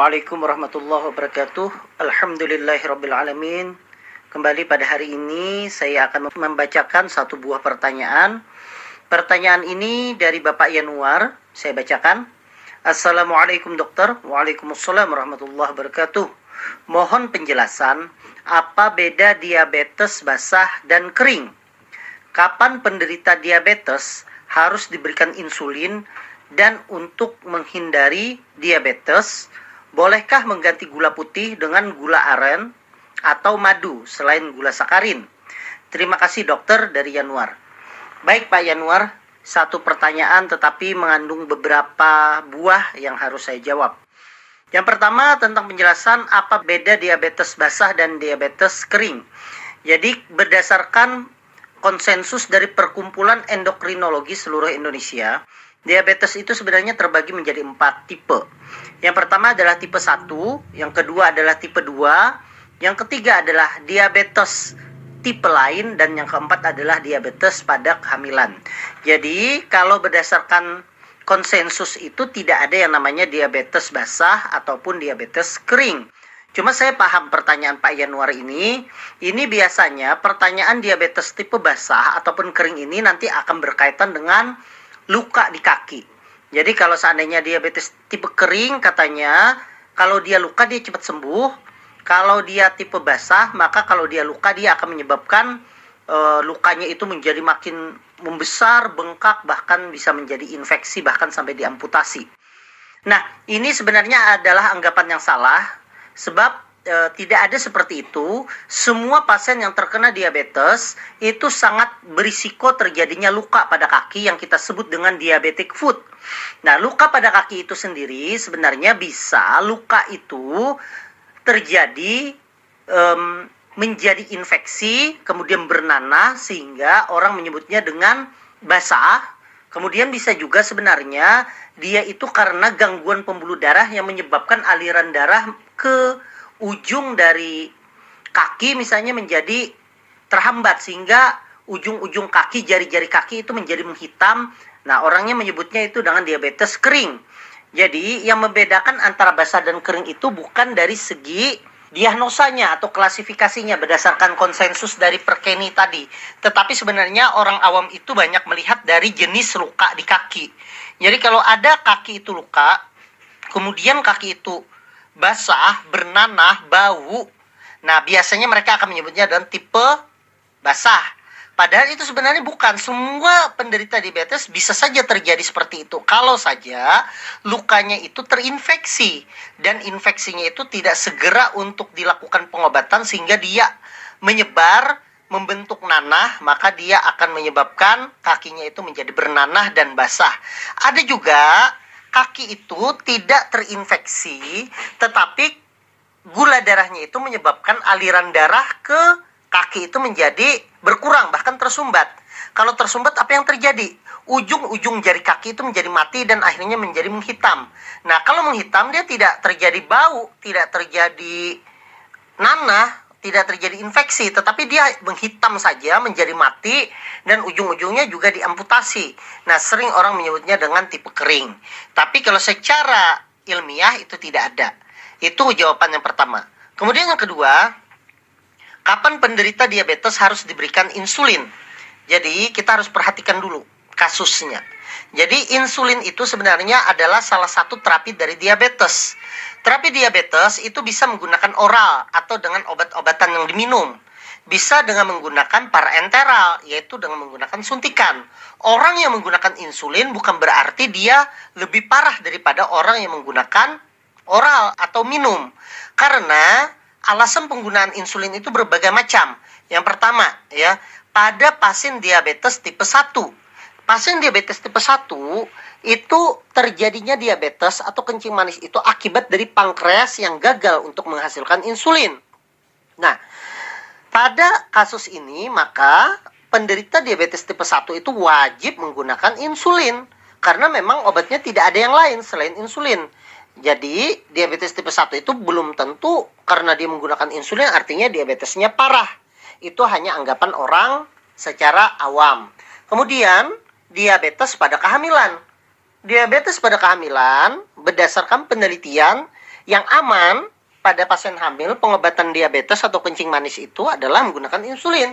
Assalamualaikum warahmatullahi wabarakatuh. Alhamdulillahirrabbilalamin. Kembali pada hari ini saya akan membacakan satu buah pertanyaan. Pertanyaan ini dari Bapak Yanuar. Saya bacakan. Assalamualaikum dokter. Waalaikumsalam warahmatullahi wabarakatuh. Mohon penjelasan apa beda diabetes basah dan kering? Kapan penderita diabetes harus diberikan insulin dan untuk menghindari diabetes, bolehkah mengganti gula putih dengan gula aren atau madu selain gula sakarin? Terima kasih dokter dari Januar. Baik Pak Januar, satu pertanyaan tetapi mengandung beberapa buah yang harus saya jawab. Yang pertama tentang penjelasan apa beda diabetes basah dan diabetes kering. Jadi berdasarkan konsensus dari Perkumpulan Endokrinologi seluruh Indonesia, Diabetes itu sebenarnya terbagi menjadi empat tipe. Yang pertama adalah tipe 1, yang kedua adalah tipe 2, yang ketiga adalah diabetes tipe lain dan yang keempat adalah diabetes pada kehamilan. Jadi, kalau berdasarkan konsensus itu tidak ada yang namanya diabetes basah ataupun diabetes kering. Cuma saya paham pertanyaan Pak Januar ini. Ini biasanya pertanyaan diabetes tipe basah ataupun kering ini nanti akan berkaitan dengan luka di kaki. Jadi kalau seandainya diabetes tipe kering katanya kalau dia luka dia cepat sembuh. Kalau dia tipe basah maka kalau dia luka dia akan menyebabkan e, lukanya itu menjadi makin membesar, bengkak bahkan bisa menjadi infeksi bahkan sampai diamputasi. Nah, ini sebenarnya adalah anggapan yang salah sebab e, tidak ada seperti itu. Semua pasien yang terkena diabetes itu sangat berisiko terjadinya luka pada kaki yang kita sebut dengan diabetic foot. Nah, luka pada kaki itu sendiri sebenarnya bisa luka itu terjadi um, menjadi infeksi, kemudian bernanah sehingga orang menyebutnya dengan basah. Kemudian bisa juga sebenarnya dia itu karena gangguan pembuluh darah yang menyebabkan aliran darah ke ujung dari kaki misalnya menjadi terhambat sehingga ujung-ujung kaki jari-jari kaki itu menjadi menghitam. Nah, orangnya menyebutnya itu dengan diabetes kering. Jadi, yang membedakan antara basah dan kering itu bukan dari segi diagnosanya atau klasifikasinya berdasarkan konsensus dari Perkeni tadi. Tetapi sebenarnya orang awam itu banyak melihat dari jenis luka di kaki. Jadi kalau ada kaki itu luka, kemudian kaki itu basah, bernanah, bau. Nah, biasanya mereka akan menyebutnya dengan tipe basah. Padahal itu sebenarnya bukan semua penderita diabetes bisa saja terjadi seperti itu. Kalau saja lukanya itu terinfeksi dan infeksinya itu tidak segera untuk dilakukan pengobatan sehingga dia menyebar membentuk nanah, maka dia akan menyebabkan kakinya itu menjadi bernanah dan basah. Ada juga kaki itu tidak terinfeksi, tetapi gula darahnya itu menyebabkan aliran darah ke kaki itu menjadi berkurang, bahkan tersumbat. Kalau tersumbat apa yang terjadi? Ujung-ujung jari kaki itu menjadi mati dan akhirnya menjadi menghitam. Nah, kalau menghitam dia tidak terjadi bau, tidak terjadi nanah, tidak terjadi infeksi, tetapi dia menghitam saja menjadi mati dan ujung-ujungnya juga diamputasi. Nah, sering orang menyebutnya dengan tipe kering. Tapi kalau secara ilmiah itu tidak ada. Itu jawaban yang pertama. Kemudian yang kedua, kapan penderita diabetes harus diberikan insulin? Jadi, kita harus perhatikan dulu kasusnya. Jadi insulin itu sebenarnya adalah salah satu terapi dari diabetes. Terapi diabetes itu bisa menggunakan oral atau dengan obat-obatan yang diminum. Bisa dengan menggunakan parenteral, yaitu dengan menggunakan suntikan. Orang yang menggunakan insulin bukan berarti dia lebih parah daripada orang yang menggunakan oral atau minum. Karena alasan penggunaan insulin itu berbagai macam. Yang pertama, ya, pada pasien diabetes tipe 1 pasien diabetes tipe 1 itu terjadinya diabetes atau kencing manis itu akibat dari pankreas yang gagal untuk menghasilkan insulin. Nah, pada kasus ini maka penderita diabetes tipe 1 itu wajib menggunakan insulin karena memang obatnya tidak ada yang lain selain insulin. Jadi, diabetes tipe 1 itu belum tentu karena dia menggunakan insulin artinya diabetesnya parah. Itu hanya anggapan orang secara awam. Kemudian, diabetes pada kehamilan. Diabetes pada kehamilan berdasarkan penelitian Yang aman pada pasien hamil pengobatan diabetes atau kencing manis itu adalah menggunakan insulin.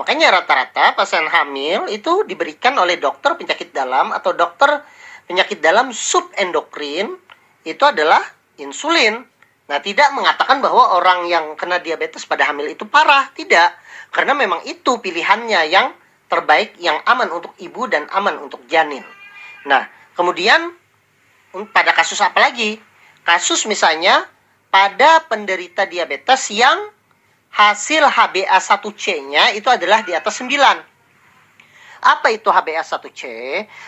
Makanya rata-rata pasien hamil itu diberikan oleh dokter penyakit dalam atau dokter penyakit dalam subendokrin itu adalah insulin. Nah, tidak mengatakan bahwa orang yang kena diabetes pada hamil itu parah, tidak. Karena memang itu pilihannya yang terbaik, yang aman untuk ibu dan aman untuk janin. Nah, kemudian pada kasus apa lagi? Kasus misalnya pada penderita diabetes yang hasil HbA1c-nya itu adalah di atas 9. Apa itu HbA1c?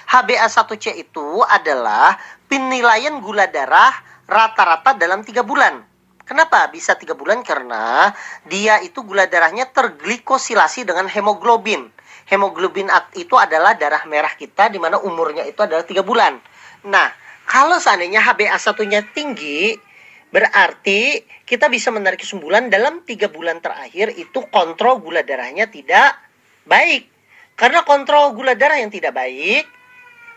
HbA1c itu adalah penilaian gula darah rata-rata dalam tiga bulan. Kenapa bisa tiga bulan? Karena dia itu gula darahnya terglikosilasi dengan hemoglobin. Hemoglobin itu adalah darah merah kita di mana umurnya itu adalah tiga bulan. Nah, kalau seandainya HbA1-nya tinggi, berarti kita bisa menarik kesimpulan dalam tiga bulan terakhir itu kontrol gula darahnya tidak baik. Karena kontrol gula darah yang tidak baik,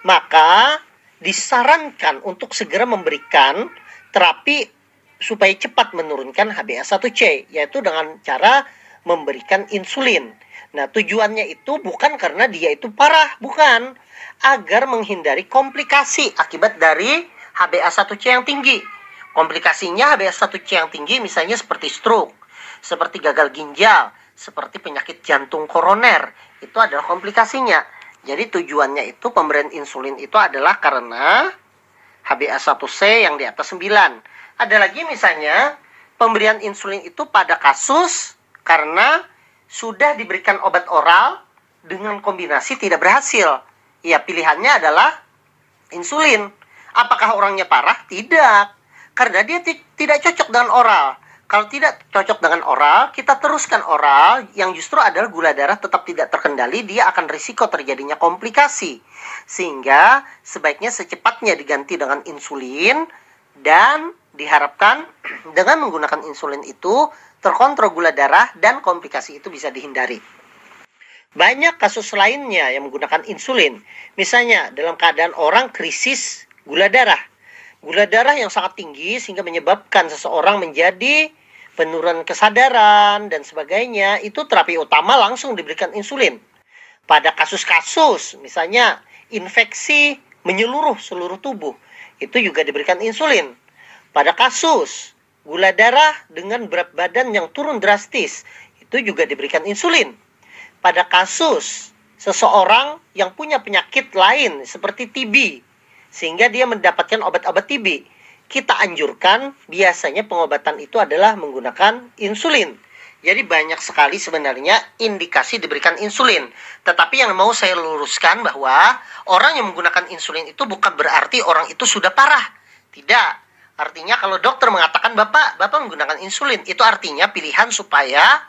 maka disarankan untuk segera memberikan terapi supaya cepat menurunkan HbA1c, yaitu dengan cara memberikan insulin. Nah, tujuannya itu bukan karena dia itu parah, bukan agar menghindari komplikasi akibat dari HbA1c yang tinggi. Komplikasinya HbA1c yang tinggi misalnya seperti stroke, seperti gagal ginjal, seperti penyakit jantung koroner. Itu adalah komplikasinya. Jadi tujuannya itu pemberian insulin itu adalah karena HbA1c yang di atas 9. Ada lagi misalnya pemberian insulin itu pada kasus karena sudah diberikan obat oral dengan kombinasi tidak berhasil ya pilihannya adalah insulin. Apakah orangnya parah? Tidak. Karena dia tidak cocok dengan oral. Kalau tidak cocok dengan oral, kita teruskan oral yang justru adalah gula darah tetap tidak terkendali, dia akan risiko terjadinya komplikasi. Sehingga sebaiknya secepatnya diganti dengan insulin dan diharapkan dengan menggunakan insulin itu terkontrol gula darah dan komplikasi itu bisa dihindari. Banyak kasus lainnya yang menggunakan insulin. Misalnya dalam keadaan orang krisis gula darah. Gula darah yang sangat tinggi sehingga menyebabkan seseorang menjadi penurunan kesadaran dan sebagainya, itu terapi utama langsung diberikan insulin. Pada kasus-kasus misalnya infeksi menyeluruh seluruh tubuh, itu juga diberikan insulin. Pada kasus gula darah dengan berat badan yang turun drastis, itu juga diberikan insulin pada kasus seseorang yang punya penyakit lain seperti TB sehingga dia mendapatkan obat-obat TB kita anjurkan biasanya pengobatan itu adalah menggunakan insulin jadi banyak sekali sebenarnya indikasi diberikan insulin. Tetapi yang mau saya luruskan bahwa orang yang menggunakan insulin itu bukan berarti orang itu sudah parah. Tidak. Artinya kalau dokter mengatakan Bapak, Bapak menggunakan insulin, itu artinya pilihan supaya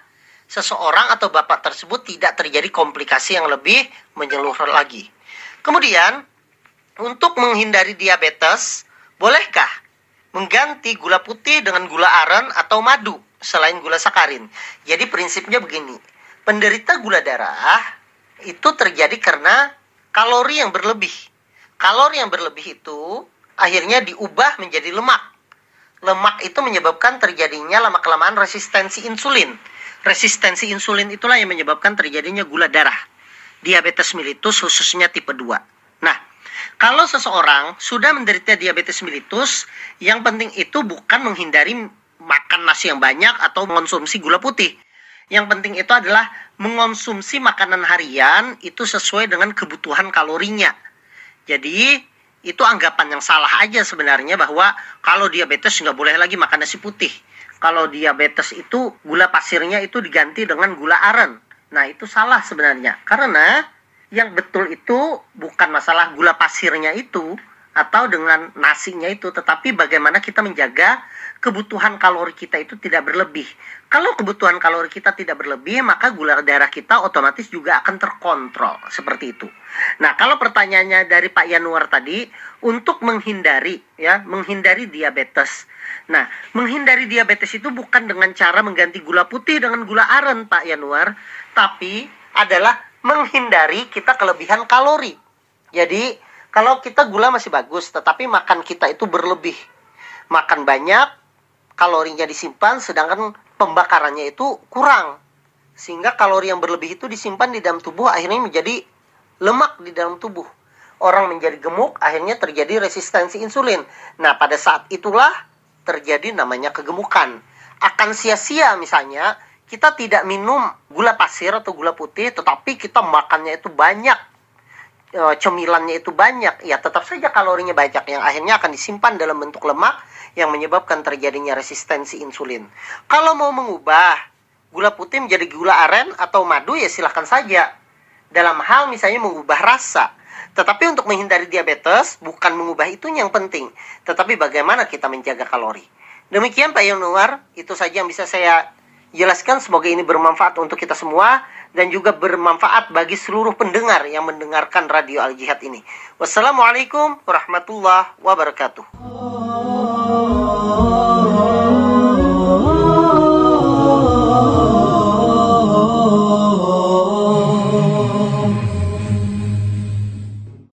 seseorang atau bapak tersebut tidak terjadi komplikasi yang lebih menyeluruh lagi. Kemudian, untuk menghindari diabetes, bolehkah mengganti gula putih dengan gula aren atau madu selain gula sakarin? Jadi prinsipnya begini, penderita gula darah itu terjadi karena kalori yang berlebih. Kalori yang berlebih itu akhirnya diubah menjadi lemak. Lemak itu menyebabkan terjadinya lama-kelamaan resistensi insulin Resistensi insulin itulah yang menyebabkan terjadinya gula darah. Diabetes mellitus khususnya tipe 2. Nah, kalau seseorang sudah menderita diabetes mellitus, yang penting itu bukan menghindari makan nasi yang banyak atau mengonsumsi gula putih. Yang penting itu adalah mengonsumsi makanan harian itu sesuai dengan kebutuhan kalorinya. Jadi, itu anggapan yang salah aja sebenarnya bahwa kalau diabetes nggak boleh lagi makan nasi putih kalau diabetes itu gula pasirnya itu diganti dengan gula aren. Nah, itu salah sebenarnya. Karena yang betul itu bukan masalah gula pasirnya itu atau dengan nasinya itu, tetapi bagaimana kita menjaga kebutuhan kalori kita itu tidak berlebih. Kalau kebutuhan kalori kita tidak berlebih, maka gula darah kita otomatis juga akan terkontrol seperti itu. Nah, kalau pertanyaannya dari Pak Yanuar tadi, untuk menghindari ya, menghindari diabetes Nah, menghindari diabetes itu bukan dengan cara mengganti gula putih dengan gula aren, Pak Yanuar, tapi adalah menghindari kita kelebihan kalori. Jadi, kalau kita gula masih bagus, tetapi makan kita itu berlebih. makan banyak, kalorinya disimpan, sedangkan pembakarannya itu kurang. Sehingga kalori yang berlebih itu disimpan di dalam tubuh akhirnya menjadi lemak di dalam tubuh. Orang menjadi gemuk, akhirnya terjadi resistensi insulin. Nah, pada saat itulah terjadi namanya kegemukan. Akan sia-sia misalnya kita tidak minum gula pasir atau gula putih, tetapi kita makannya itu banyak, e, cemilannya itu banyak, ya tetap saja kalorinya banyak yang akhirnya akan disimpan dalam bentuk lemak yang menyebabkan terjadinya resistensi insulin. Kalau mau mengubah gula putih menjadi gula aren atau madu ya silahkan saja. Dalam hal misalnya mengubah rasa. Tetapi untuk menghindari diabetes bukan mengubah itu yang penting, tetapi bagaimana kita menjaga kalori. Demikian Pak Yanuar, itu saja yang bisa saya jelaskan. Semoga ini bermanfaat untuk kita semua dan juga bermanfaat bagi seluruh pendengar yang mendengarkan Radio Al Jihad ini. Wassalamualaikum warahmatullahi wabarakatuh.